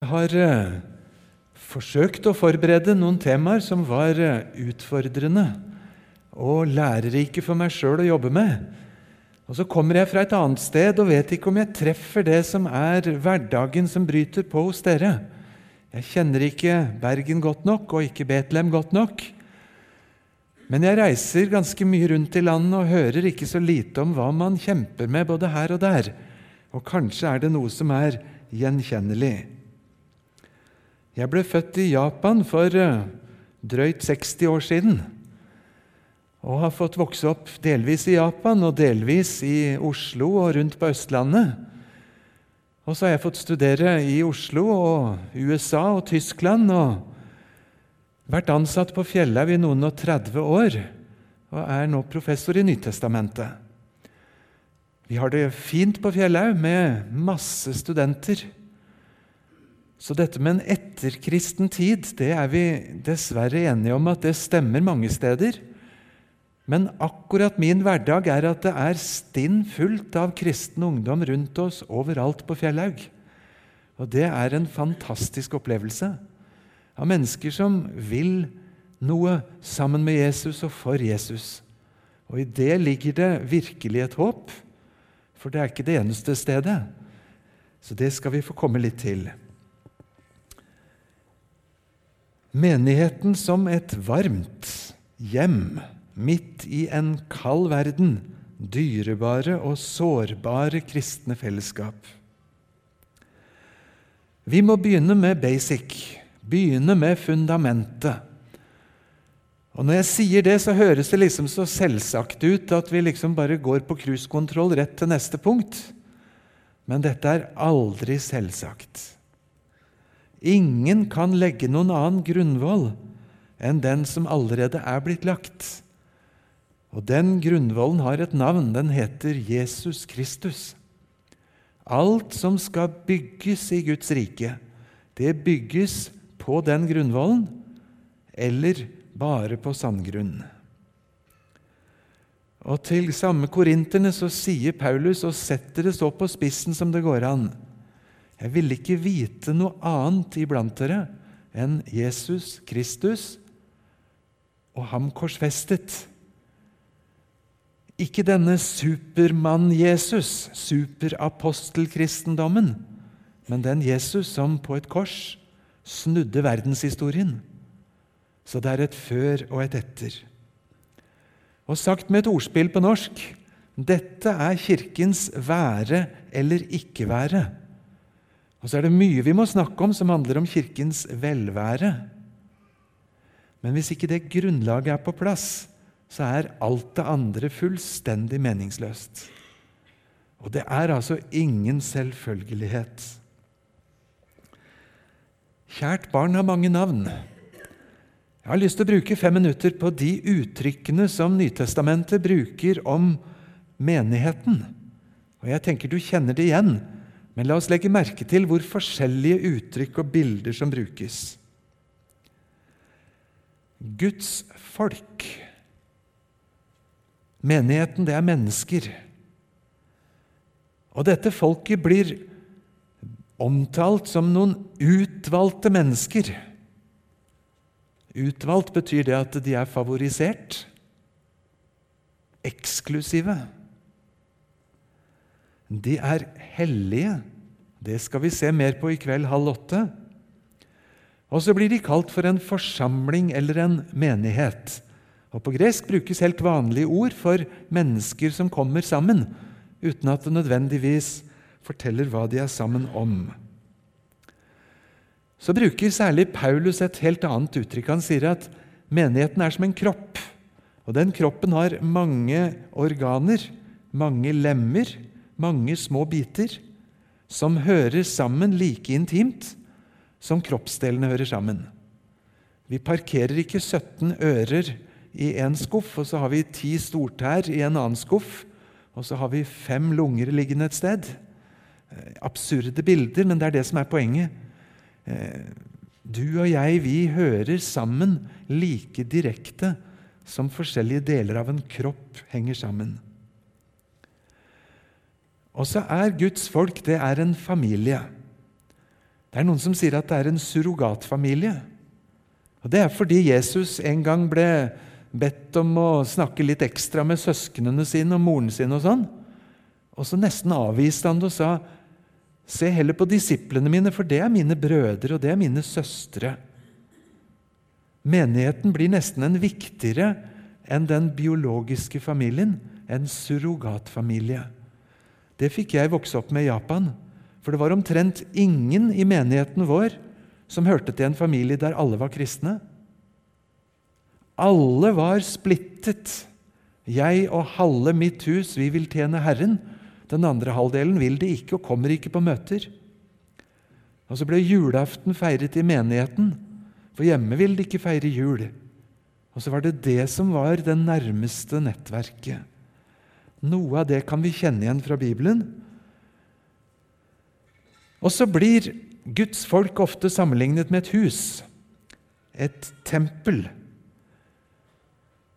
Jeg har eh, forsøkt å forberede noen temaer som var eh, utfordrende og lærerike for meg sjøl å jobbe med. Og Så kommer jeg fra et annet sted og vet ikke om jeg treffer det som er hverdagen som bryter på hos dere. Jeg kjenner ikke Bergen godt nok og ikke Betlehem godt nok. Men jeg reiser ganske mye rundt i landet og hører ikke så lite om hva man kjemper med både her og der. Og kanskje er det noe som er gjenkjennelig. Jeg ble født i Japan for uh, drøyt 60 år siden. Og har fått vokse opp delvis i Japan og delvis i Oslo og rundt på Østlandet. Og så har jeg fått studere i Oslo og USA og Tyskland og vært ansatt på Fjellhaug i noen og 30 år og er nå professor i Nytestamentet. Vi har det fint på Fjellhaug med masse studenter. Så dette med en etterkristen tid det er vi dessverre enige om at det stemmer mange steder. Men akkurat min hverdag er at det er stinn fullt av kristen ungdom rundt oss overalt på Fjellhaug. Og det er en fantastisk opplevelse av mennesker som vil noe sammen med Jesus og for Jesus. Og i det ligger det virkelig et håp, for det er ikke det eneste stedet. Så det skal vi få komme litt til. Menigheten som et varmt hjem midt i en kald verden, dyrebare og sårbare kristne fellesskap. Vi må begynne med basic, begynne med fundamentet. Og Når jeg sier det, så høres det liksom så selvsagt ut at vi liksom bare går på cruisekontroll rett til neste punkt. Men dette er aldri selvsagt. Ingen kan legge noen annen grunnvoll enn den som allerede er blitt lagt. Og den grunnvollen har et navn. Den heter Jesus Kristus. Alt som skal bygges i Guds rike, det bygges på den grunnvollen eller bare på sandgrunn. Og Til samme korinterne så sier Paulus og setter det så på spissen som det går an. Jeg ville ikke vite noe annet iblant dere enn Jesus Kristus og ham korsfestet. Ikke denne Supermann-Jesus, superapostelkristendommen, men den Jesus som på et kors snudde verdenshistorien. Så det er et før og et etter. Og sagt med et ordspill på norsk dette er Kirkens være eller ikke være. Og så er det mye vi må snakke om som handler om Kirkens velvære. Men hvis ikke det grunnlaget er på plass, så er alt det andre fullstendig meningsløst. Og det er altså ingen selvfølgelighet. Kjært barn har mange navn. Jeg har lyst til å bruke fem minutter på de uttrykkene som Nytestamentet bruker om menigheten. Og Jeg tenker du kjenner det igjen men la oss legge merke til hvor forskjellige uttrykk og bilder som brukes. Guds folk. Menigheten, det er mennesker. Og dette folket blir omtalt som noen utvalgte mennesker. Utvalgt betyr det at de er favorisert, eksklusive. De er hellige. Det skal vi se mer på i kveld halv åtte. Og så blir de kalt for en forsamling eller en menighet. Og På gresk brukes helt vanlige ord for mennesker som kommer sammen, uten at det nødvendigvis forteller hva de er sammen om. Så bruker særlig Paulus et helt annet uttrykk. Han sier at menigheten er som en kropp. Og Den kroppen har mange organer, mange lemmer, mange små biter som hører sammen like intimt som kroppsdelene hører sammen. Vi parkerer ikke 17 ører i én skuff, og så har vi ti stortær i en annen skuff, og så har vi fem lunger liggende et sted. Eh, absurde bilder, men det er det som er poenget. Eh, du og jeg, vi hører sammen like direkte som forskjellige deler av en kropp henger sammen. Og så er Guds folk det er en familie. Det er noen som sier at det er en surrogatfamilie. Og Det er fordi Jesus en gang ble bedt om å snakke litt ekstra med søsknene sine og moren sin. Og sånn. Og så nesten avviste han det og sa Se heller på disiplene mine, for det er mine brødre og det er mine søstre. Menigheten blir nesten en viktigere enn den biologiske familien, en surrogatfamilie. Det fikk jeg vokse opp med i Japan, for det var omtrent ingen i menigheten vår som hørte til en familie der alle var kristne. Alle var splittet. Jeg og halve mitt hus, vi vil tjene Herren. Den andre halvdelen vil det ikke og kommer ikke på møter. Og Så ble julaften feiret i menigheten, for hjemme vil de ikke feire jul. Og så var det det som var det nærmeste nettverket. Noe av det kan vi kjenne igjen fra Bibelen. Og så blir Guds folk ofte sammenlignet med et hus, et tempel.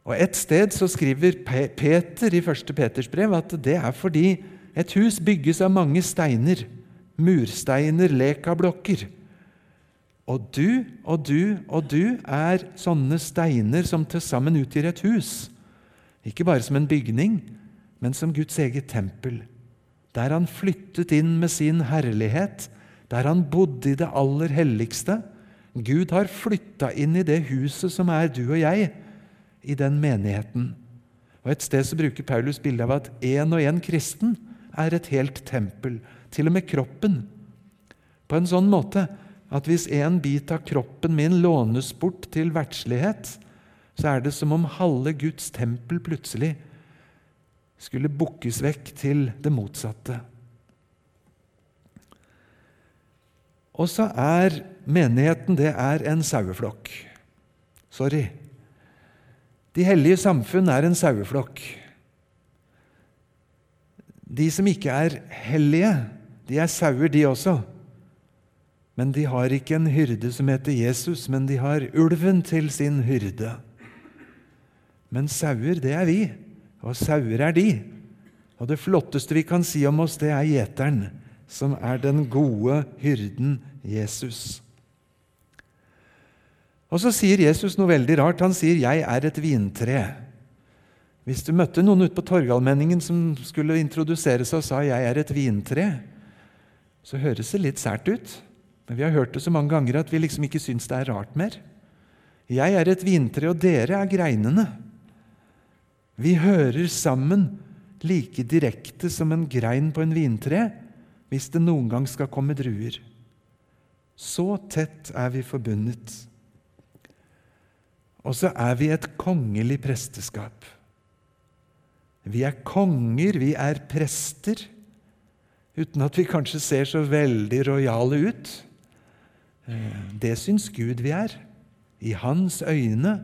Og Et sted så skriver Peter i 1. Peters brev at det er fordi et hus bygges av mange steiner, mursteiner, lekablokker. Og du og du og du er sånne steiner som til sammen utgjør et hus. Ikke bare som en bygning, men som Guds eget tempel. Der han flyttet inn med sin herlighet, der han bodde i det aller helligste. Gud har flytta inn i det huset som er du og jeg, i den menigheten. Og Et sted så bruker Paulus bildet av at én og én kristen er et helt tempel, til og med kroppen. På en sånn måte at hvis en bit av kroppen min lånes bort til verdslighet, så er det som om halve Guds tempel plutselig skulle bukkes vekk til det motsatte. Og så er menigheten det er en saueflokk. Sorry. De hellige samfunn er en saueflokk. De som ikke er hellige, de er sauer, de også. Men de har ikke en hyrde som heter Jesus, men de har ulven til sin hyrde. Men sauer, det er vi, og sauer er de. Og det flotteste vi kan si om oss, det er gjeteren, som er den gode hyrden Jesus. Og så sier Jesus noe veldig rart. Han sier 'Jeg er et vintre'. Hvis du møtte noen ute på Torgallmenningen som skulle introdusere seg og sa 'jeg er et vintre', så høres det litt sært ut. Men vi har hørt det så mange ganger at vi liksom ikke syns det er rart mer. Jeg er et vintre, og dere er greinene. Vi hører sammen like direkte som en grein på en vintre hvis det noen gang skal komme druer. Så tett er vi forbundet. Og så er vi et kongelig presteskap. Vi er konger, vi er prester, uten at vi kanskje ser så veldig rojale ut. Eh, det syns Gud vi er. I hans øyne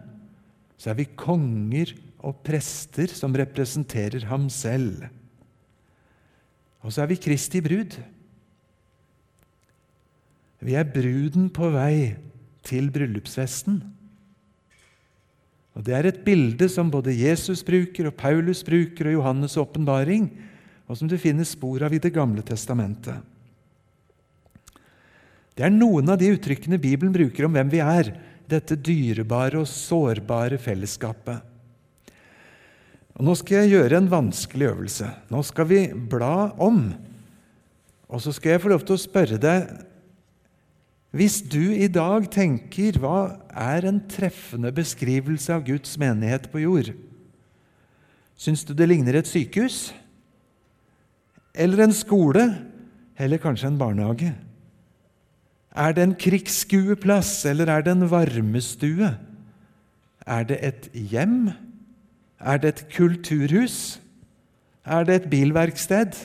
så er vi konger og prester som representerer ham selv. Og så er vi Kristi brud. Vi er bruden på vei til bryllupsfesten. Og Det er et bilde som både Jesus bruker, og Paulus bruker, og Johannes' åpenbaring, og som det finnes spor av i Det gamle testamentet. Det er noen av de uttrykkene Bibelen bruker om hvem vi er, dette dyrebare og sårbare fellesskapet. Og Nå skal jeg gjøre en vanskelig øvelse. Nå skal vi bla om. Og så skal jeg få lov til å spørre deg hvis du i dag tenker hva er en treffende beskrivelse av Guds menighet på jord? Syns du det ligner et sykehus? Eller en skole? Eller kanskje en barnehage? Er det en krigsskueplass, eller er det en varmestue? Er det et hjem? Er det et kulturhus? Er det et bilverksted?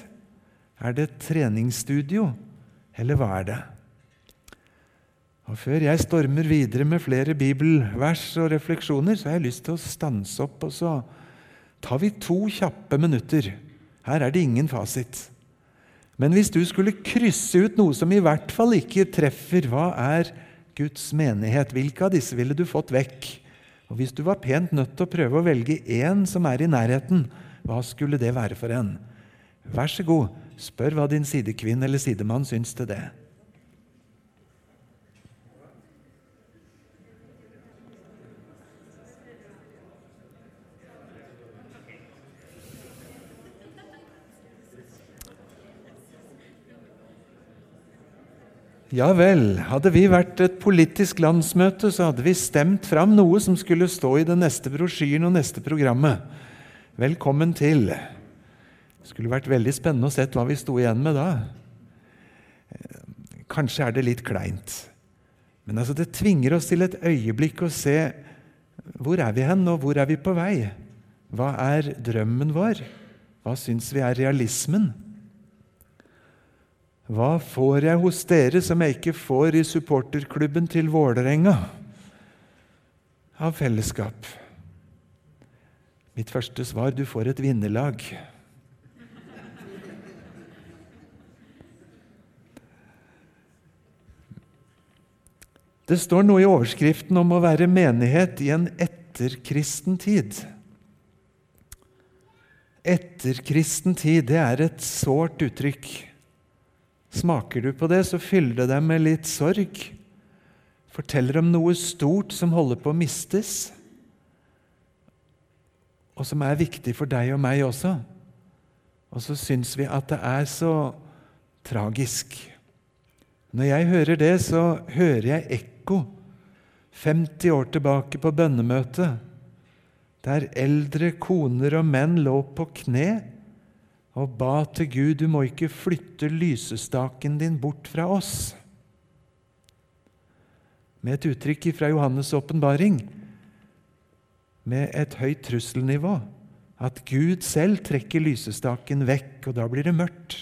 Er det et treningsstudio? Eller hva er det? Og Før jeg stormer videre med flere bibelvers og refleksjoner, så har jeg lyst til å stanse opp, og så tar vi to kjappe minutter. Her er det ingen fasit. Men hvis du skulle krysse ut noe som i hvert fall ikke treffer, hva er Guds menighet? Hvilke av disse ville du fått vekk? Og Hvis du var pent nødt til å prøve å velge én som er i nærheten, hva skulle det være for en? Vær så god, spør hva din sidekvinne eller sidemann syns til det. Ja vel, hadde vi vært et politisk landsmøte, så hadde vi stemt fram noe som skulle stå i den neste brosjyren og neste programmet. Velkommen til. Det skulle vært veldig spennende å se hva vi sto igjen med da. Kanskje er det litt kleint. Men altså, det tvinger oss til et øyeblikk å se hvor er vi hen, og hvor er vi på vei? Hva er drømmen vår? Hva syns vi er realismen? Hva får jeg hos dere som jeg ikke får i supporterklubben til Vålerenga? Av fellesskap. Mitt første svar du får et vinnerlag. Det står noe i overskriften om å være menighet i en etterkristen tid. Etterkristen tid, det er et sårt uttrykk. Smaker du på det, så fyller det deg med litt sorg. Forteller om noe stort som holder på å mistes, og som er viktig for deg og meg også. Og så syns vi at det er så tragisk. Når jeg hører det, så hører jeg ekko 50 år tilbake på bønnemøtet, der eldre koner og menn lå på kne og ba til Gud du må ikke flytte lysestaken din bort fra oss. Med et uttrykk fra Johannes' åpenbaring, med et høyt trusselnivå, at Gud selv trekker lysestaken vekk, og da blir det mørkt.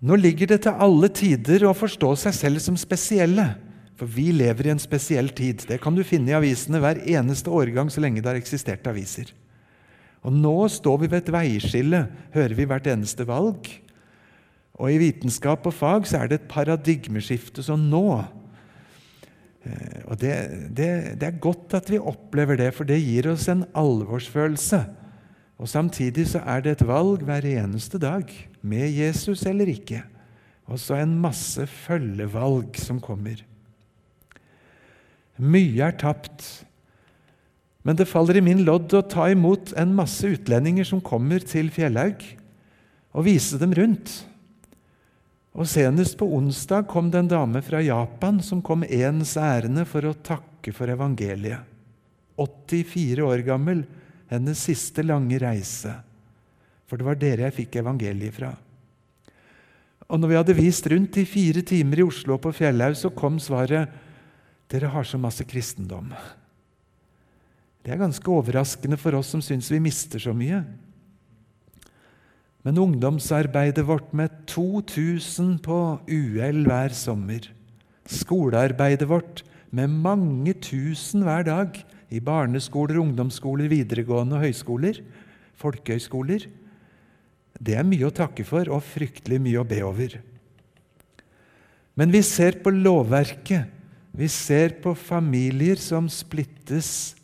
Nå ligger det til alle tider å forstå seg selv som spesielle, for vi lever i en spesiell tid. Det kan du finne i avisene hver eneste årgang så lenge det har eksistert aviser. Og nå står vi ved et veiskille, hører vi hvert eneste valg. Og i vitenskap og fag så er det et paradigmeskifte som nå. Eh, og det, det, det, er godt at vi opplever det, for det gir oss en alvorsfølelse. Og Samtidig så er det et valg hver eneste dag, med Jesus eller ikke. Og så en masse følgevalg som kommer. Mye er tapt. Men det faller i min lodd å ta imot en masse utlendinger som kommer til Fjellhaug, og vise dem rundt. Og Senest på onsdag kom det en dame fra Japan som kom ens ærende for å takke for evangeliet. 84 år gammel, hennes siste lange reise. For det var dere jeg fikk evangeliet fra. Og når vi hadde vist rundt i fire timer i Oslo og på Fjellhaug, så kom svaret dere har så masse kristendom. Det er ganske overraskende for oss som syns vi mister så mye. Men ungdomsarbeidet vårt med 2000 på UL hver sommer, skolearbeidet vårt med mange tusen hver dag i barneskoler, ungdomsskoler, videregående og høyskoler, folkehøyskoler, det er mye å takke for og fryktelig mye å be over. Men vi ser på lovverket, vi ser på familier som splittes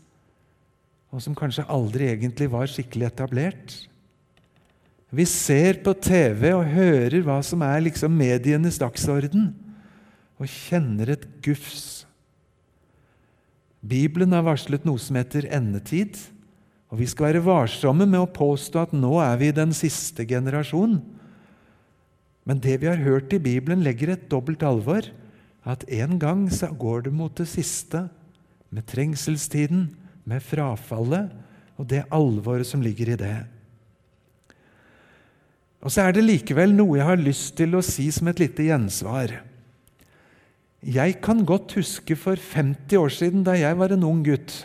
og som kanskje aldri egentlig var skikkelig etablert. Vi ser på TV og hører hva som er liksom medienes dagsorden, og kjenner et gufs. Bibelen har varslet noe som heter endetid, og vi skal være varsomme med å påstå at nå er vi den siste generasjon. Men det vi har hørt i Bibelen, legger et dobbelt alvor. At en gang så går det mot det siste, med trengselstiden, med frafallet og det alvoret som ligger i det. Og så er det likevel noe jeg har lyst til å si som et lite gjensvar. Jeg kan godt huske for 50 år siden, da jeg var en ung gutt.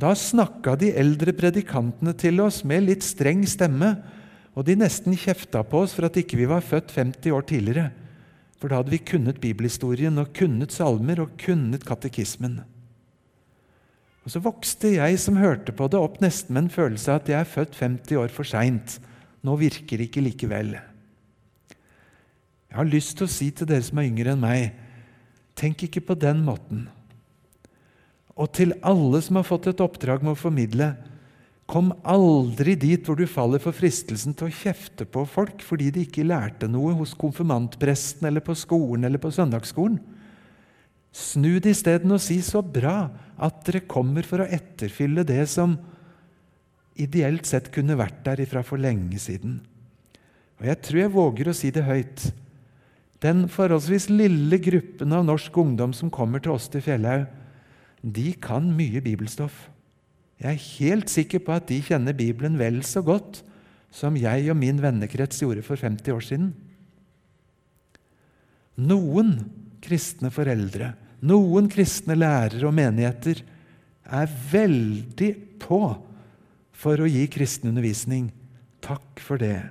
Da snakka de eldre predikantene til oss med litt streng stemme, og de nesten kjefta på oss for at ikke vi var født 50 år tidligere. For da hadde vi kunnet bibelhistorien og kunnet salmer og kunnet katekismen. Og Så vokste jeg som hørte på det, opp nesten med en følelse av at jeg er født 50 år for seint. Nå virker det ikke likevel. Jeg har lyst til å si til dere som er yngre enn meg, tenk ikke på den måten. Og til alle som har fått et oppdrag med å formidle, kom aldri dit hvor du faller for fristelsen til å kjefte på folk fordi de ikke lærte noe hos konfirmantpresten eller på skolen eller på søndagsskolen. Snu det isteden og si 'så bra at dere kommer for å etterfylle det som ideelt sett kunne vært der ifra for lenge siden'. og jeg tror jeg våger å si det høyt Den forholdsvis lille gruppen av norsk ungdom som kommer til oss til Fjellhaug, de kan mye bibelstoff. Jeg er helt sikker på at de kjenner Bibelen vel så godt som jeg og min vennekrets gjorde for 50 år siden. Noen kristne foreldre, noen kristne lærere og menigheter er veldig på for å gi kristen undervisning. Takk for det.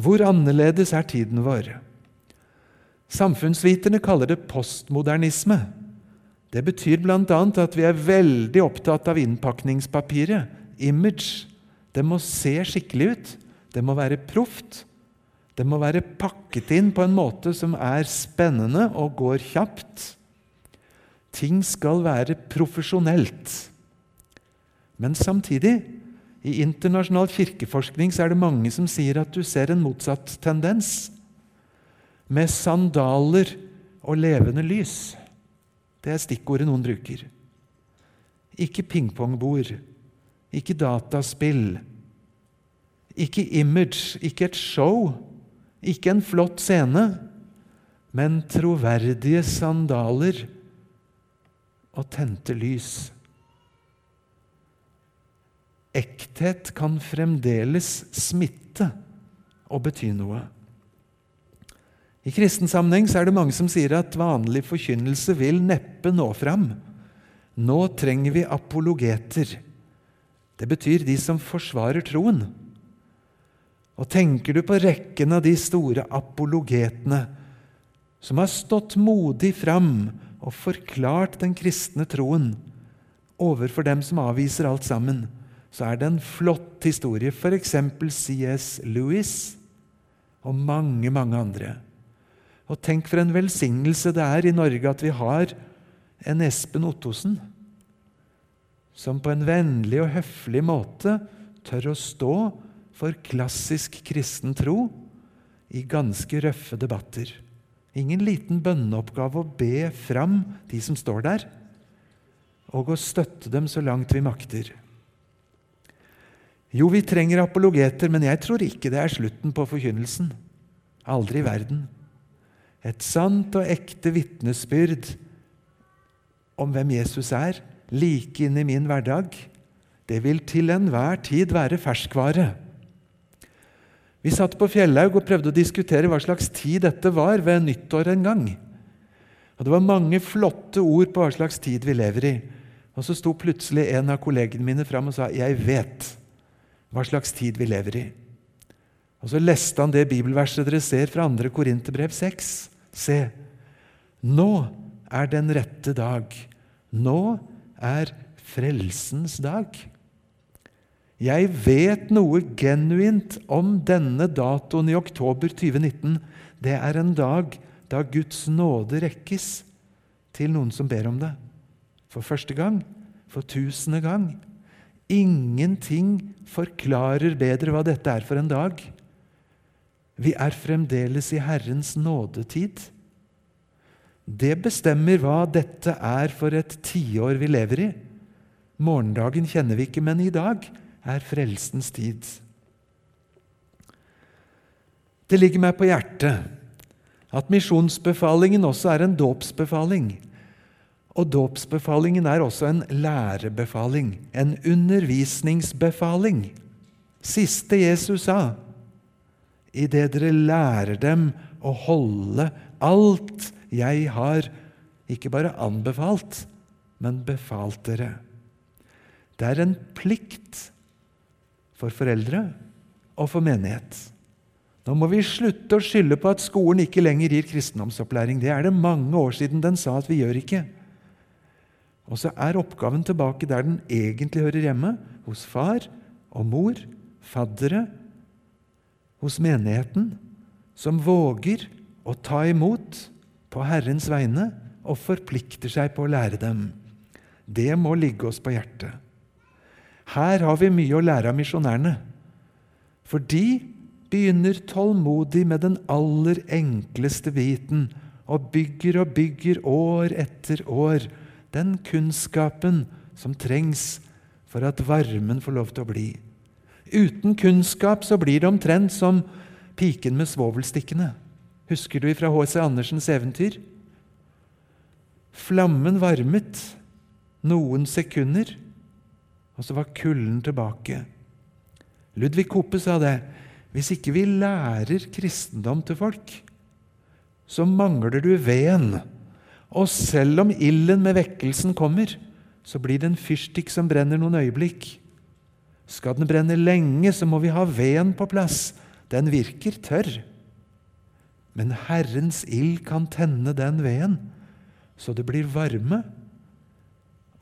Hvor annerledes er tiden vår? Samfunnsviterne kaller det postmodernisme. Det betyr bl.a. at vi er veldig opptatt av innpakningspapiret, image. Det må se skikkelig ut. Det må være proft. Det må være pakket inn på en måte som er spennende og går kjapt. Ting skal være profesjonelt. Men samtidig, i internasjonal kirkeforskning så er det mange som sier at du ser en motsatt tendens. Med sandaler og levende lys. Det er stikkordet noen bruker. Ikke pingpongbord, ikke dataspill, ikke image, ikke et show, ikke en flott scene, men troverdige sandaler og tente lys. Ekthet kan fremdeles smitte og bety noe. I kristen sammenheng er det mange som sier at vanlig forkynnelse vil neppe nå fram. Nå trenger vi apologeter. Det betyr de som forsvarer troen. Og tenker du på rekken av de store apologetene som har stått modig fram og forklart den kristne troen overfor dem som avviser alt sammen, så er det en flott historie. F.eks. C.S. Lewis og mange, mange andre. Og tenk for en velsignelse det er i Norge at vi har en Espen Ottosen som på en vennlig og høflig måte tør å stå for klassisk kristen tro i ganske røffe debatter. Ingen liten bønneoppgave å be fram de som står der, og å støtte dem så langt vi makter. Jo, vi trenger apologeter, men jeg tror ikke det er slutten på forkynnelsen. Aldri i verden. Et sant og ekte vitnesbyrd om hvem Jesus er, like inn i min hverdag, det vil til enhver tid være ferskvare. Vi satt på Fjellhaug og prøvde å diskutere hva slags tid dette var ved nyttår en gang. Og Det var mange flotte ord på hva slags tid vi lever i. Og Så sto plutselig en av kollegene mine fram og sa 'Jeg vet' hva slags tid vi lever i. Og Så leste han det bibelverset dere ser fra 2. Korinterbrev 6. Se, nå er den rette dag. Nå er frelsens dag. Jeg vet noe genuint om denne datoen i oktober 2019. Det er en dag da Guds nåde rekkes til noen som ber om det. For første gang, for tusende gang. Ingenting forklarer bedre hva dette er for en dag. Vi er fremdeles i Herrens nådetid. Det bestemmer hva dette er for et tiår vi lever i. Morgendagen kjenner vi ikke, men i dag er frelsens tid. Det ligger meg på hjertet at misjonsbefalingen også er en dåpsbefaling. Og dåpsbefalingen er også en lærebefaling, en undervisningsbefaling. Siste Jesus sa, idet dere lærer dem å holde alt jeg har ikke bare anbefalt, men befalt dere. Det er en plikt for foreldre og for menighet. Nå må vi slutte å skylde på at skolen ikke lenger gir kristendomsopplæring. Det er det mange år siden den sa at vi gjør ikke. Og så er oppgaven tilbake der den egentlig hører hjemme, hos far og mor, faddere, hos menigheten, som våger å ta imot på Herrens vegne og forplikter seg på å lære dem. Det må ligge oss på hjertet. Her har vi mye å lære av misjonærene. For de begynner tålmodig med den aller enkleste biten og bygger og bygger år etter år den kunnskapen som trengs for at varmen får lov til å bli. Uten kunnskap så blir det omtrent som piken med svovelstikkene. Husker du fra H.C. Andersens eventyr? Flammen varmet noen sekunder, og så var kulden tilbake. Ludvig Koppe sa det. Hvis ikke vi lærer kristendom til folk, så mangler du veden. Og selv om ilden med vekkelsen kommer, så blir det en fyrstikk som brenner noen øyeblikk. Skal den brenne lenge, så må vi ha veden på plass. Den virker tørr. Men Herrens ild kan tenne den veden, så det blir varme,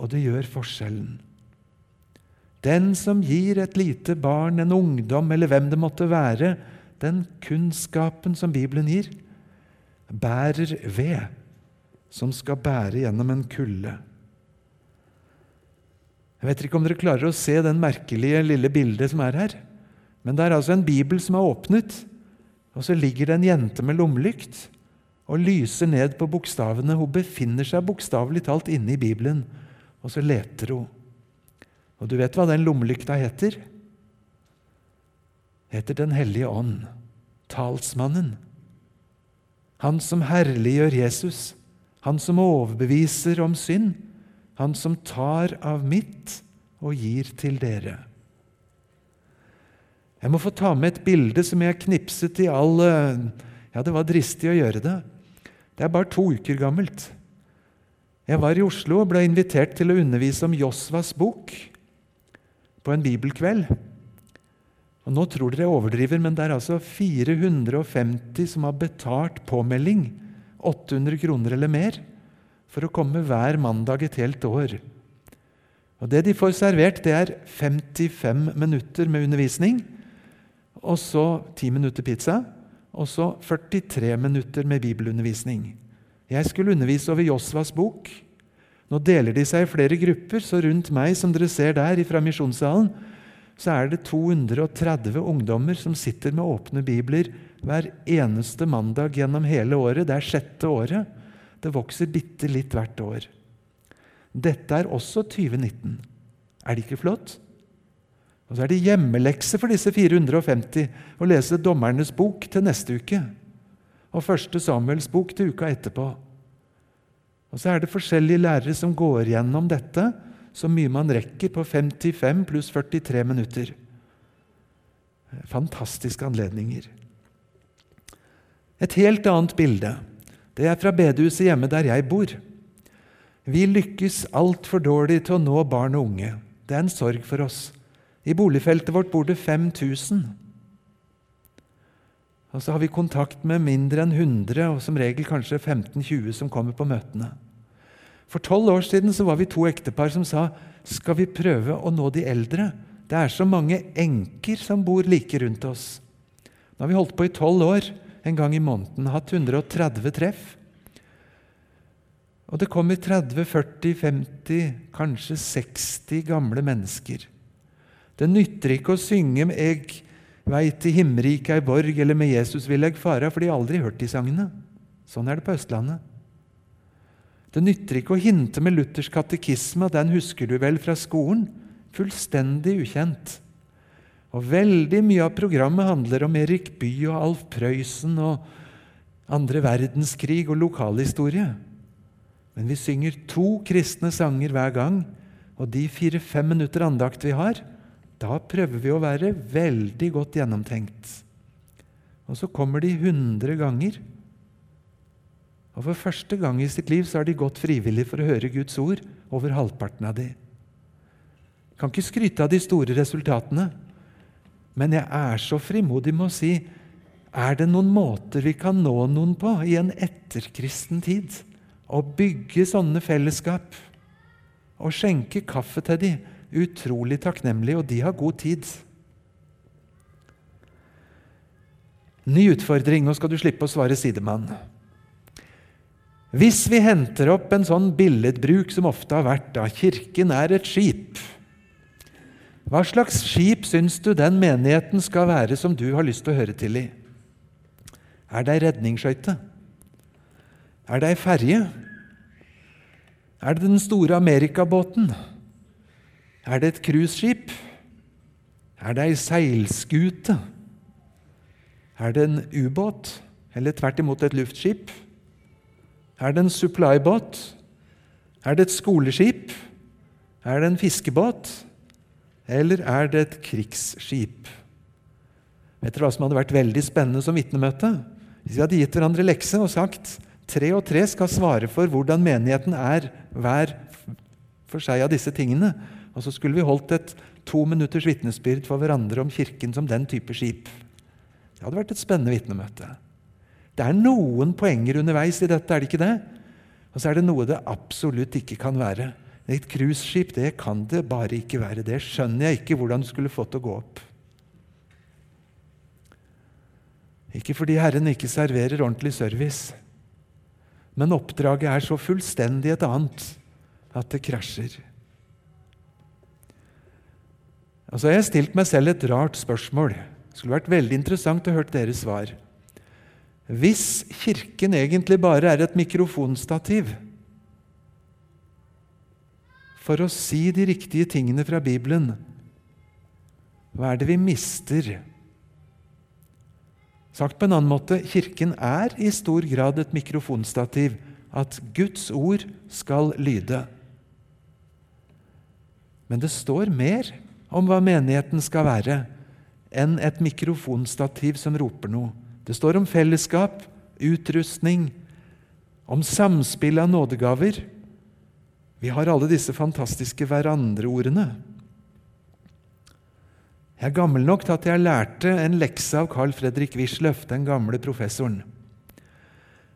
og det gjør forskjellen. Den som gir et lite barn, en ungdom eller hvem det måtte være, den kunnskapen som Bibelen gir, bærer ved som skal bære gjennom en kulde. Jeg vet ikke om dere klarer å se den merkelige lille bildet som er her. Men det er altså en bibel som er åpnet, og så ligger det en jente med lommelykt og lyser ned på bokstavene. Hun befinner seg bokstavelig talt inne i Bibelen, og så leter hun. Og du vet hva den lommelykta heter? heter Den hellige ånd, talsmannen. Han som herliggjør Jesus, han som overbeviser om synd, han som tar av mitt og gir til dere. Jeg må få ta med et bilde som jeg knipset i all Ja, det var dristig å gjøre det. Det er bare to uker gammelt. Jeg var i Oslo og ble invitert til å undervise om Josvas bok på en bibelkveld. Og Nå tror dere jeg overdriver, men det er altså 450 som har betalt påmelding, 800 kroner eller mer, for å komme hver mandag et helt år. Og Det de får servert, det er 55 minutter med undervisning, og så 10 minutter pizza, og så 43 minutter med bibelundervisning. Jeg skulle undervise over Josvas bok. Nå deler de seg i flere grupper, så rundt meg, som dere ser der fra misjonssalen, så er det 230 ungdommer som sitter med åpne bibler hver eneste mandag gjennom hele året. Det er sjette året. Det vokser bitte litt hvert år. Dette er også 2019. Er det ikke flott? Og så er det hjemmelekse for disse 450 å lese Dommernes bok til neste uke. Og Første Samuels bok til uka etterpå. Og så er det forskjellige lærere som går gjennom dette så mye man rekker på 55 pluss 43 minutter. Fantastiske anledninger. Et helt annet bilde. Det er fra bedehuset hjemme der jeg bor. Vi lykkes altfor dårlig til å nå barn og unge. Det er en sorg for oss. I boligfeltet vårt bor det 5000. Og så har vi kontakt med mindre enn 100, og som regel kanskje 15-20 som kommer på møtene. For tolv år siden så var vi to ektepar som sa skal vi prøve å nå de eldre. Det er så mange enker som bor like rundt oss. Nå har vi holdt på i tolv år, en gang i måneden, hatt 130 treff. Og det kommer 30, 40, 50, kanskje 60 gamle mennesker. Det nytter ikke å synge med 'Eg veit i himmerik ei borg' eller 'Med Jesus vil eg fara', for de har aldri hørt de sangene. Sånn er det på Østlandet. Det nytter ikke å hinte med Luthers katekisme, den husker du vel fra skolen? Fullstendig ukjent. Og Veldig mye av programmet handler om Erik Bye og Alf Prøysen og andre verdenskrig og lokalhistorie. Men vi synger to kristne sanger hver gang, og de fire-fem minutter andakt vi har, da prøver vi å være veldig godt gjennomtenkt. Og så kommer de hundre ganger. Og For første gang i sitt liv så har de gått frivillig for å høre Guds ord, over halvparten av de. Kan ikke skryte av de store resultatene, men jeg er så frimodig med å si er det noen måter vi kan nå noen på i en etterkristen tid? Å bygge sånne fellesskap Å skjenke kaffe til dem utrolig takknemlige, og de har god tid. Ny utfordring. Nå skal du slippe å svare sidemann. Hvis vi henter opp en sånn billedbruk som ofte har vært da kirken er et skip Hva slags skip syns du den menigheten skal være som du har lyst til å høre til i? Er det ei redningsskøyte? Er det ei ferje? Er det den store amerikabåten? Er det et cruiseskip? Er det ei seilskute? Er det en ubåt? Eller tvert imot et luftskip? Er det en supplybåt? Er det et skoleskip? Er det en fiskebåt? Eller er det et krigsskip? Vet dere hva som hadde vært veldig spennende som vitnemøte? Hvis vi hadde gitt hverandre lekse og sagt tre og tre skal svare for hvordan menigheten er hver for seg av disse tingene. Og så skulle vi holdt et to minutters vitnesbyrd for hverandre om Kirken som den type skip. Det hadde vært et spennende vitnemøte. Det er noen poenger underveis i dette, er det ikke det? Og så er det noe det absolutt ikke kan være. Et cruiseskip det kan det bare ikke være. Det skjønner jeg ikke hvordan du skulle fått å gå opp. Ikke fordi Herren ikke serverer ordentlig service, men oppdraget er så fullstendig et annet at det krasjer. Altså, jeg har stilt meg selv et rart spørsmål. Det skulle vært veldig interessant å høre deres svar. Hvis Kirken egentlig bare er et mikrofonstativ for å si de riktige tingene fra Bibelen, hva er det vi mister? Sagt på en annen måte Kirken er i stor grad et mikrofonstativ. At Guds ord skal lyde. Men det står mer om hva menigheten skal være, enn et mikrofonstativ som roper noe. Det står om fellesskap, utrustning, om samspill av nådegaver. Vi har alle disse fantastiske hverandre-ordene. Jeg er gammel nok til at jeg lærte en lekse av Carl Fredrik Wisløff, den gamle professoren.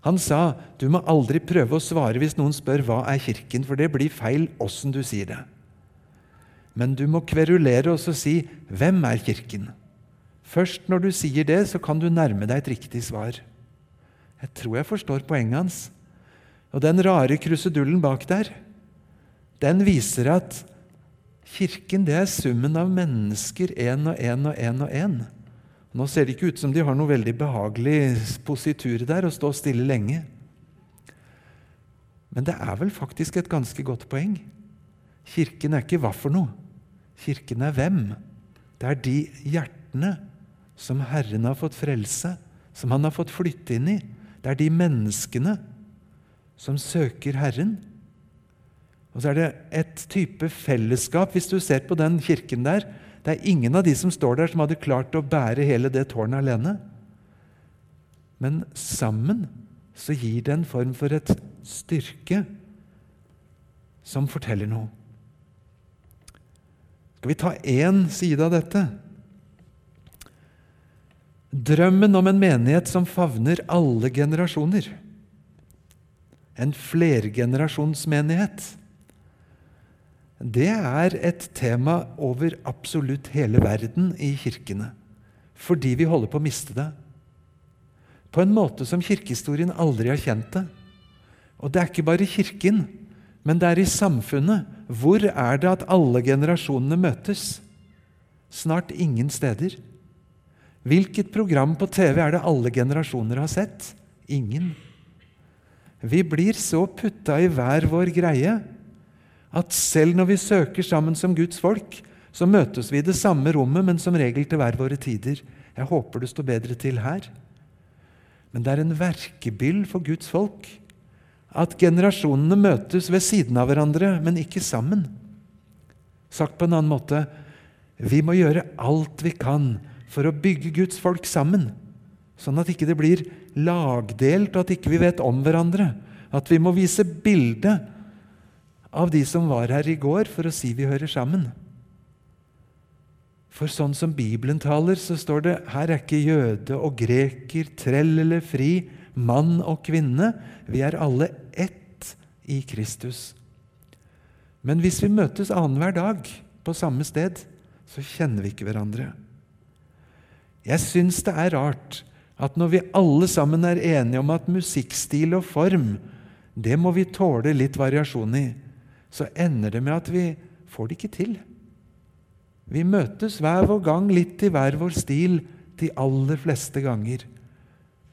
Han sa du må aldri prøve å svare hvis noen spør hva er Kirken, for det blir feil åssen du sier det. Men du må kverulere og si 'Hvem er Kirken?' Først når du sier det, så kan du nærme deg et riktig svar. Jeg tror jeg forstår poenget hans. Og den rare krusedullen bak der, den viser at Kirken det er summen av mennesker, én og én og én og én. Nå ser det ikke ut som de har noe veldig behagelig positur der, å stå stille lenge. Men det er vel faktisk et ganske godt poeng. Kirken er ikke hva for noe. Kirken er hvem? Det er de hjertene som Herren har fått frelse, som han har fått flytte inn i. Det er de menneskene som søker Herren. Og så er det et type fellesskap, hvis du ser på den kirken der. Det er ingen av de som står der, som hadde klart å bære hele det tårnet alene. Men sammen så gir det en form for et styrke som forteller noe. Skal vi ta én side av dette? Drømmen om en menighet som favner alle generasjoner. En flergenerasjonsmenighet. Det er et tema over absolutt hele verden i kirkene. Fordi vi holder på å miste det. På en måte som kirkehistorien aldri har kjent det. Og det er ikke bare Kirken, men det er i samfunnet. Hvor er det at alle generasjonene møtes? Snart ingen steder. Hvilket program på TV er det alle generasjoner har sett? Ingen. Vi blir så putta i hver vår greie at selv når vi søker sammen som Guds folk, så møtes vi i det samme rommet, men som regel til hver våre tider. Jeg håper det står bedre til her. Men det er en verkebyll for Guds folk at generasjonene møtes ved siden av hverandre, men ikke sammen. Sagt på en annen måte vi må gjøre alt vi kan for å bygge Guds folk sammen, sånn at ikke det blir lagdelt, og at ikke vi vet om hverandre. At vi må vise bilde av de som var her i går, for å si vi hører sammen. For sånn som Bibelen taler, så står det her er ikke jøde og greker, trell eller fri, mann og kvinne. Vi er alle ett i Kristus. Men hvis vi møtes annenhver dag på samme sted, så kjenner vi ikke hverandre. Jeg syns det er rart at når vi alle sammen er enige om at musikkstil og form, det må vi tåle litt variasjon i, så ender det med at vi får det ikke til. Vi møtes hver vår gang litt i hver vår stil de aller fleste ganger.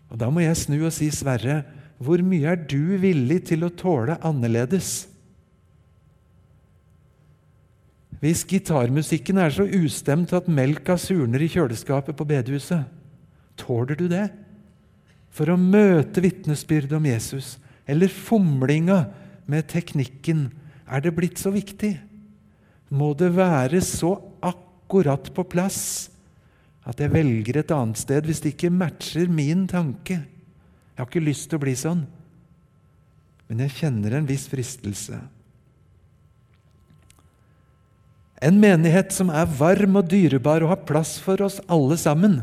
Og Da må jeg snu og si, Sverre, hvor mye er du villig til å tåle annerledes? Hvis gitarmusikken er så ustemt at melka surner i kjøleskapet på bedehuset, tåler du det? For å møte vitnesbyrdet om Jesus, eller fomlinga med teknikken, er det blitt så viktig? Må det være så akkurat på plass at jeg velger et annet sted hvis det ikke matcher min tanke? Jeg har ikke lyst til å bli sånn, men jeg kjenner en viss fristelse. En menighet som er varm og dyrebar og har plass for oss alle sammen,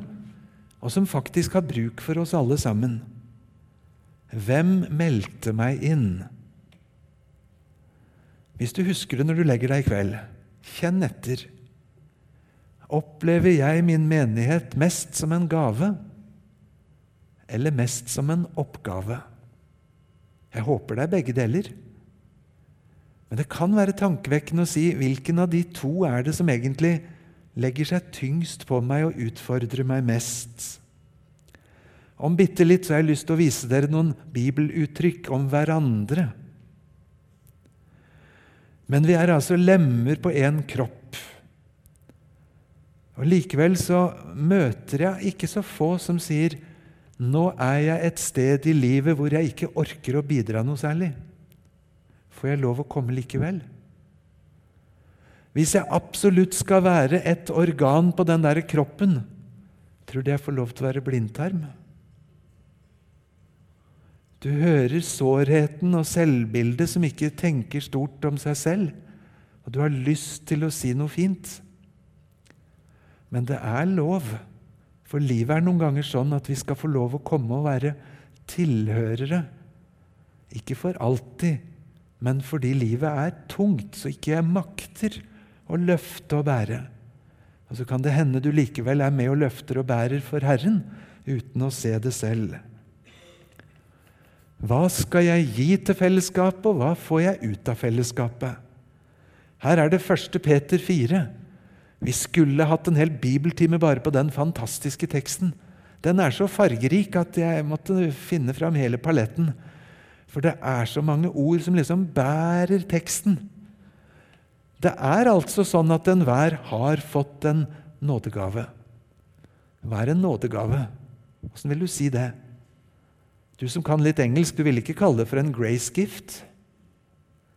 og som faktisk har bruk for oss alle sammen. Hvem meldte meg inn? Hvis du husker det når du legger deg i kveld, kjenn etter. Opplever jeg min menighet mest som en gave eller mest som en oppgave? Jeg håper det er begge deler. Men det kan være tankevekkende å si hvilken av de to er det som egentlig legger seg tyngst på meg og utfordrer meg mest. Om bitte litt så har jeg lyst til å vise dere noen bibeluttrykk om hverandre. Men vi er altså lemmer på én kropp. Og Likevel så møter jeg ikke så få som sier nå er jeg et sted i livet hvor jeg ikke orker å bidra noe særlig. Får jeg lov å komme likevel? Hvis jeg absolutt skal være et organ på den der kroppen, tror du jeg får lov til å være blindtarm? Du hører sårheten og selvbildet som ikke tenker stort om seg selv, og du har lyst til å si noe fint. Men det er lov, for livet er noen ganger sånn at vi skal få lov å komme og være tilhørere. Ikke for alltid, men fordi livet er tungt, så ikke jeg makter å løfte og bære. Og så kan det hende du likevel er med og løfter og bærer for Herren uten å se det selv. Hva skal jeg gi til fellesskapet, og hva får jeg ut av fellesskapet? Her er det 1. Peter 4. Vi skulle hatt en hel bibeltime bare på den fantastiske teksten. Den er så fargerik at jeg måtte finne fram hele paletten. For det er så mange ord som liksom bærer teksten. Det er altså sånn at enhver har fått en nådegave. Hva er en nådegave? Åssen vil du si det? Du som kan litt engelsk, du vil ikke kalle det for en grace gift?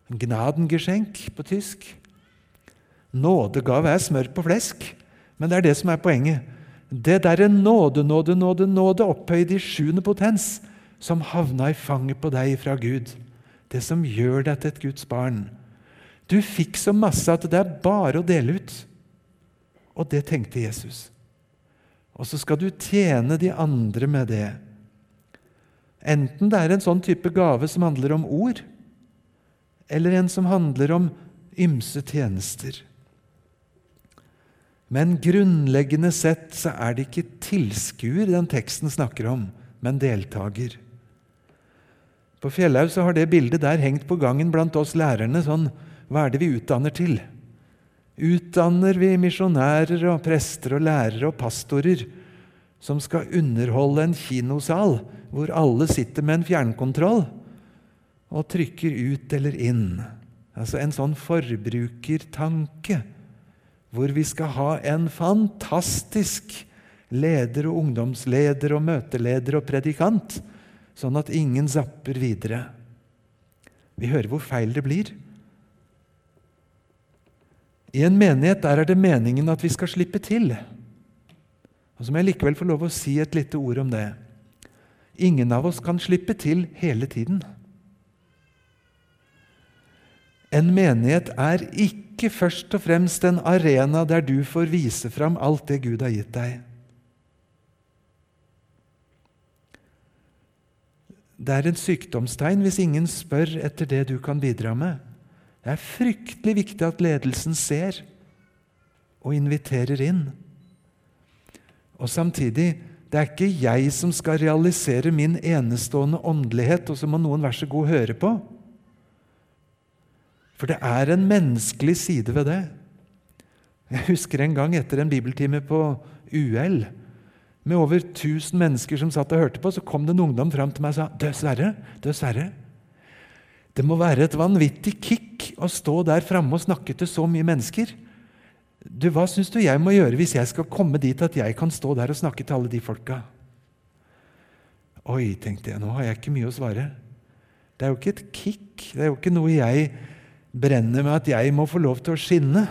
En gnadengeschenk på tysk? Nådegave er smør på flesk, men det er det som er poenget. Det derre nåde, nåde, nåde, nåde opphøyd i sjuende potens, som havna i fanget på deg fra Gud. Det som gjør deg til et Guds barn. Du fikk så masse at det er bare å dele ut. Og det tenkte Jesus. Og så skal du tjene de andre med det. Enten det er en sånn type gave som handler om ord, eller en som handler om ymse tjenester. Men grunnleggende sett så er det ikke tilskuer den teksten snakker om, men deltaker. På Fjellhaug så har det bildet der hengt på gangen blant oss lærerne. sånn, Hva er det vi utdanner til? Utdanner vi misjonærer og prester og lærere og pastorer som skal underholde en kinosal hvor alle sitter med en fjernkontroll og trykker ut eller inn? Altså en sånn forbrukertanke hvor vi skal ha en fantastisk leder og ungdomsleder og møteleder og predikant sånn at ingen zapper videre. Vi hører hvor feil det blir. I en menighet der er det meningen at vi skal slippe til. Og Så må jeg likevel få lov å si et lite ord om det. Ingen av oss kan slippe til hele tiden. En menighet er ikke først og fremst en arena der du får vise fram alt det Gud har gitt deg. Det er en sykdomstegn hvis ingen spør etter det du kan bidra med. Det er fryktelig viktig at ledelsen ser og inviterer inn. Og samtidig det er ikke jeg som skal realisere min enestående åndelighet, og så må noen være så god å høre på. For det er en menneskelig side ved det. Jeg husker en gang etter en bibeltime på UL med over 1000 mennesker som satt og hørte på, så kom det en ungdom fram til meg og sa Dessverre, dessverre. det må være et vanvittig kick å stå der framme og snakke til så mye mennesker. Du, Hva syns du jeg må gjøre hvis jeg skal komme dit at jeg kan stå der og snakke til alle de folka? Oi, tenkte jeg, nå har jeg ikke mye å svare. Det er jo ikke et kick. Det er jo ikke noe jeg brenner med at jeg må få lov til å skinne.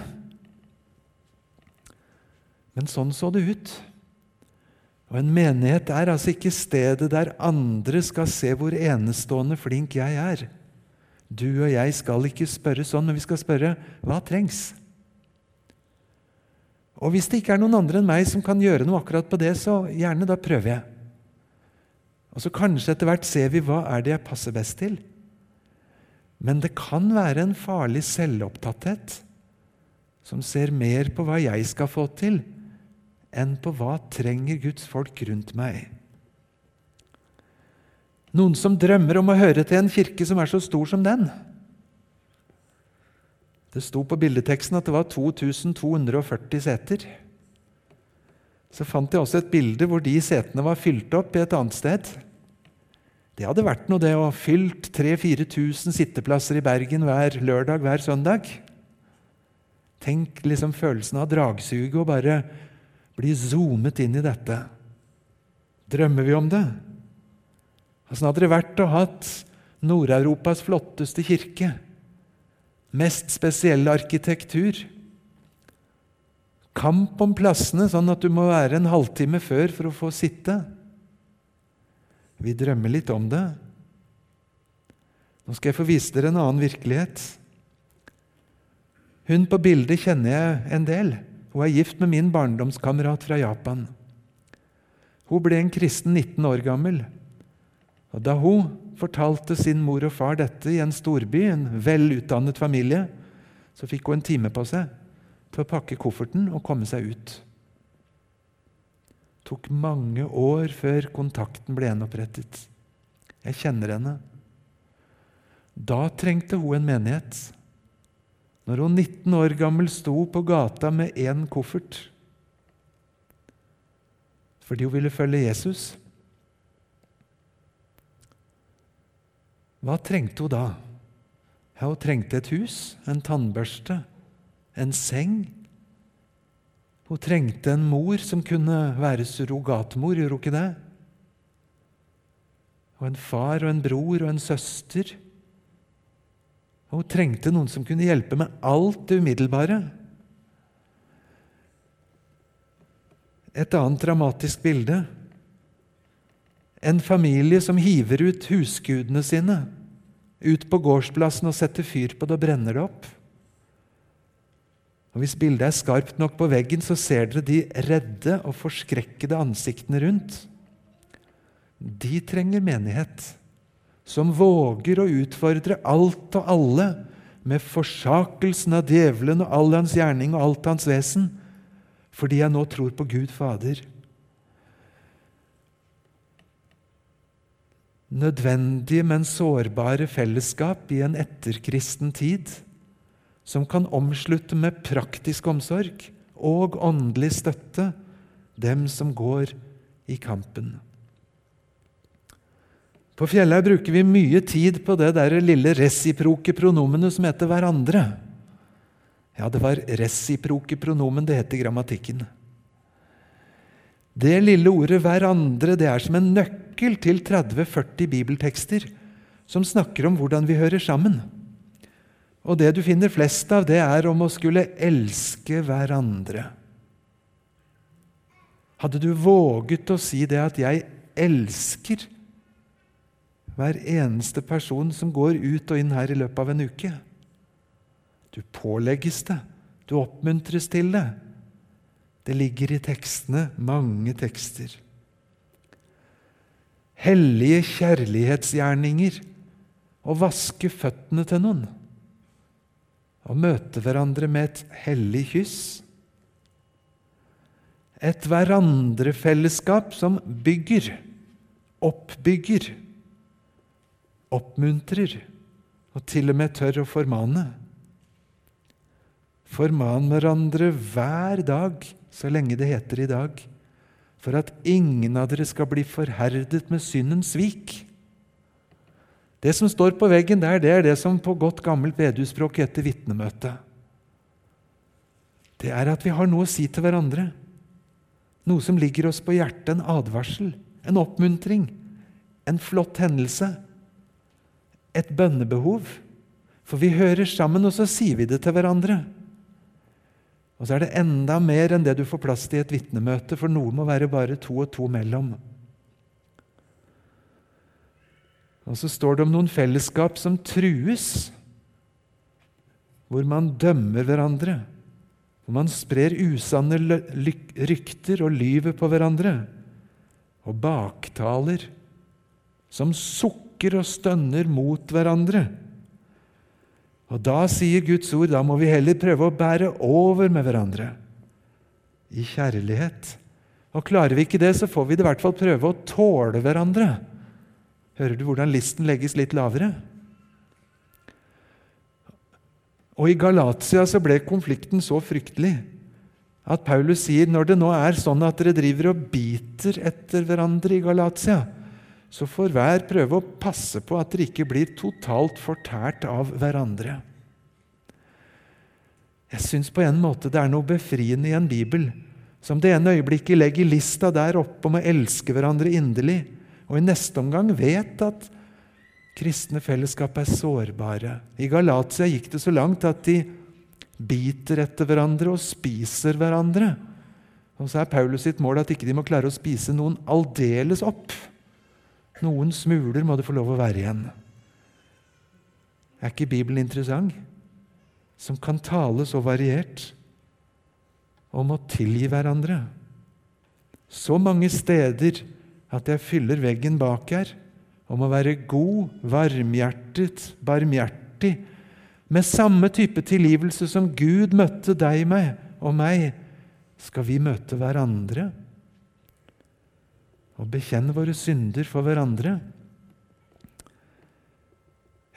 Men sånn så det ut. Og En menighet er altså ikke stedet der andre skal se hvor enestående flink jeg er. Du og jeg skal ikke spørre sånn, men vi skal spørre hva trengs? Og hvis det ikke er noen andre enn meg som kan gjøre noe akkurat på det, så gjerne, da prøver jeg. Og så kanskje etter hvert ser vi hva er det jeg passer best til. Men det kan være en farlig selvopptatthet som ser mer på hva jeg skal få til, enn på hva trenger Guds folk rundt meg. Noen som drømmer om å høre til en kirke som er så stor som den. Det sto på bildeteksten at det var 2240 seter. Så fant jeg også et bilde hvor de setene var fylt opp i et annet sted. Det hadde vært noe, det å ha fylt 3000-4000 sitteplasser i Bergen hver lørdag hver søndag. Tenk liksom følelsen av dragsuget og bare bli zoomet inn i dette. Drømmer vi om det? Åssen hadde det vært å ha Nord-Europas flotteste kirke? Mest spesielle arkitektur? Kamp om plassene, sånn at du må være en halvtime før for å få sitte? Vi drømmer litt om det. Nå skal jeg få vise dere en annen virkelighet. Hun på bildet kjenner jeg en del. Hun er gift med min barndomskamerat fra Japan. Hun ble en kristen 19 år gammel. Og Da hun fortalte sin mor og far dette i en storby, en velutdannet familie, så fikk hun en time på seg til å pakke kofferten og komme seg ut. Tok mange år før kontakten ble gjenopprettet. Jeg kjenner henne. Da trengte hun en menighet. Når hun 19 år gammel sto på gata med én koffert fordi hun ville følge Jesus. Hva trengte hun da? Ja, Hun trengte et hus, en tannbørste, en seng. Hun trengte en mor som kunne være surrogatmor, gjorde hun ikke det? Og en far og en bror og en søster. Hun trengte noen som kunne hjelpe med alt det umiddelbare. Et annet dramatisk bilde en familie som hiver ut husgudene sine ut på gårdsplassen og setter fyr på det og brenner det opp. Og Hvis bildet er skarpt nok på veggen, så ser dere de redde og forskrekkede ansiktene rundt. De trenger menighet som våger å utfordre alt og alle med forsakelsen av djevelen og all hans gjerning og alt hans vesen, fordi jeg nå tror på Gud Fader. nødvendige, men sårbare fellesskap i en etterkristen tid, som kan omslutte med praktisk omsorg og åndelig støtte dem som går i kampen. På Fjellhaug bruker vi mye tid på det der lille resiproke pronomenet som heter 'hverandre'. Ja, det var resiproke pronomen det het i grammatikken. Det lille ordet 'hverandre' det er som en nøkkel til 30-40 bibeltekster som snakker om hvordan vi hører sammen. Og det du finner flest av, det er om å skulle elske hverandre. Hadde du våget å si det at 'jeg elsker' hver eneste person som går ut og inn her i løpet av en uke? Du pålegges det. Du oppmuntres til det. Det ligger i tekstene, mange tekster. Hellige kjærlighetsgjerninger. Å vaske føttene til noen. Å møte hverandre med et hellig kyss. Et hverandrefellesskap som bygger, oppbygger, oppmuntrer og til og med tør å formane. Forman hverandre hver dag så lenge det heter i dag, for at ingen av dere skal bli forherdet med syndens svik. Det som står på veggen der, det er det som på godt gammelt bedehusspråk heter vitnemøte. det er at vi har noe å si til hverandre. Noe som ligger oss på hjertet, en advarsel, en oppmuntring, en flott hendelse, et bønnebehov. For vi hører sammen, og så sier vi det til hverandre. Og så er det enda mer enn det du får plass til i et vitnemøte, for noe må være bare to og to mellom. Og så står det om noen fellesskap som trues, hvor man dømmer hverandre, hvor man sprer usanne rykter og lyver på hverandre, og baktaler, som sukker og stønner mot hverandre. Og da sier Guds ord da må vi heller prøve å bære over med hverandre i kjærlighet. Og klarer vi ikke det, så får vi i hvert fall prøve å tåle hverandre Hører du hvordan listen legges litt lavere? Og I Galatia så ble konflikten så fryktelig at Paulus sier når det nå er sånn at dere driver og biter etter hverandre i Galatia, så får hver prøve å passe på at dere ikke blir totalt fortært av hverandre. Jeg syns på en måte det er noe befriende i en bibel som det ene øyeblikket legger lista der oppe om å elske hverandre inderlig, og i neste omgang vet at kristne fellesskap er sårbare. I Galatia gikk det så langt at de biter etter hverandre og spiser hverandre. Og så er Paulus sitt mål at ikke de må klare å spise noen aldeles opp. Noen smuler må det få lov å være igjen. Er ikke Bibelen interessant? Som kan tale så variert om å tilgi hverandre. Så mange steder at jeg fyller veggen bak her om å være god, varmhjertet, barmhjertig, med samme type tilgivelse som Gud møtte deg med og meg, skal vi møte hverandre og bekjenne våre synder for hverandre.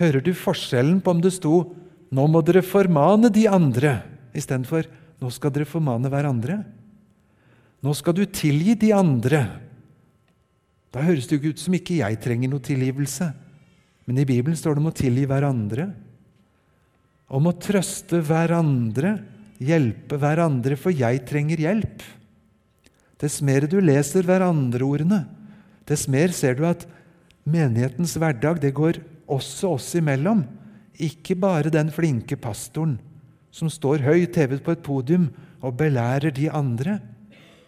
Hører du forskjellen på om det sto 'Nå må dere formane de andre', istedenfor 'Nå skal dere formane hverandre'? Nå skal du tilgi de andre. Da høres det jo ikke ut som ikke jeg trenger noe tilgivelse. Men i Bibelen står det om å tilgi hverandre. Om å trøste hverandre, hjelpe hverandre, for jeg trenger hjelp. Dess mer du leser hverandre-ordene, dess mer ser du at menighetens hverdag det går også oss imellom. Ikke bare den flinke pastoren som står høyt hevet på et podium og belærer de andre,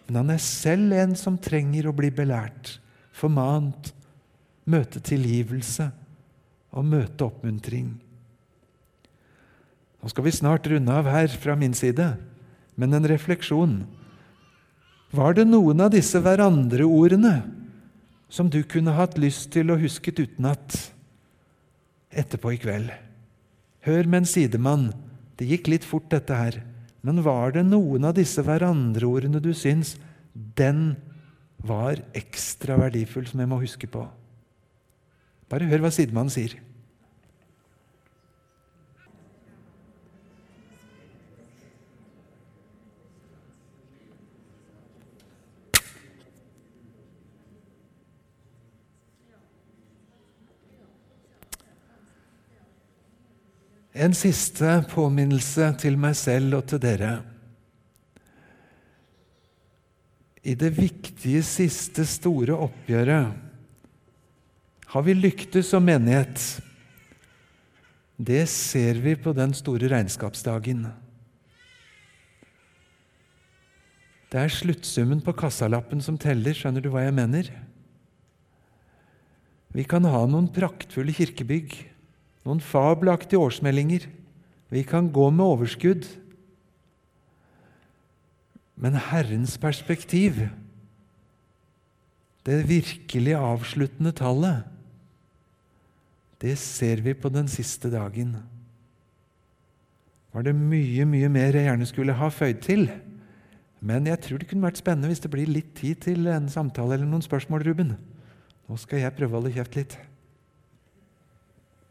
men han er selv en som trenger å bli belært formant, møte tilgivelse og møte oppmuntring. Nå skal vi snart runde av her fra min side, men en refleksjon. Var det noen av disse hverandre-ordene som du kunne hatt lyst til å husket utenat etterpå i kveld? Hør med en sidemann. Det gikk litt fort, dette her. Men var det noen av disse hverandre-ordene du syns den var ekstra verdifull, som jeg må huske på. Bare hør hva sidemannen sier. En siste påminnelse til meg selv og til dere. I det viktige siste store oppgjøret har vi lyktes som menighet. Det ser vi på den store regnskapsdagen. Det er sluttsummen på kassalappen som teller, skjønner du hva jeg mener? Vi kan ha noen praktfulle kirkebygg, noen fabelaktige årsmeldinger. Vi kan gå med overskudd. Men Herrens perspektiv, det virkelig avsluttende tallet, det ser vi på den siste dagen. Var det mye, mye mer jeg gjerne skulle ha føyd til? Men jeg tror det kunne vært spennende hvis det blir litt tid til en samtale eller noen spørsmål, Ruben. Nå skal jeg prøve å holde kjeft litt.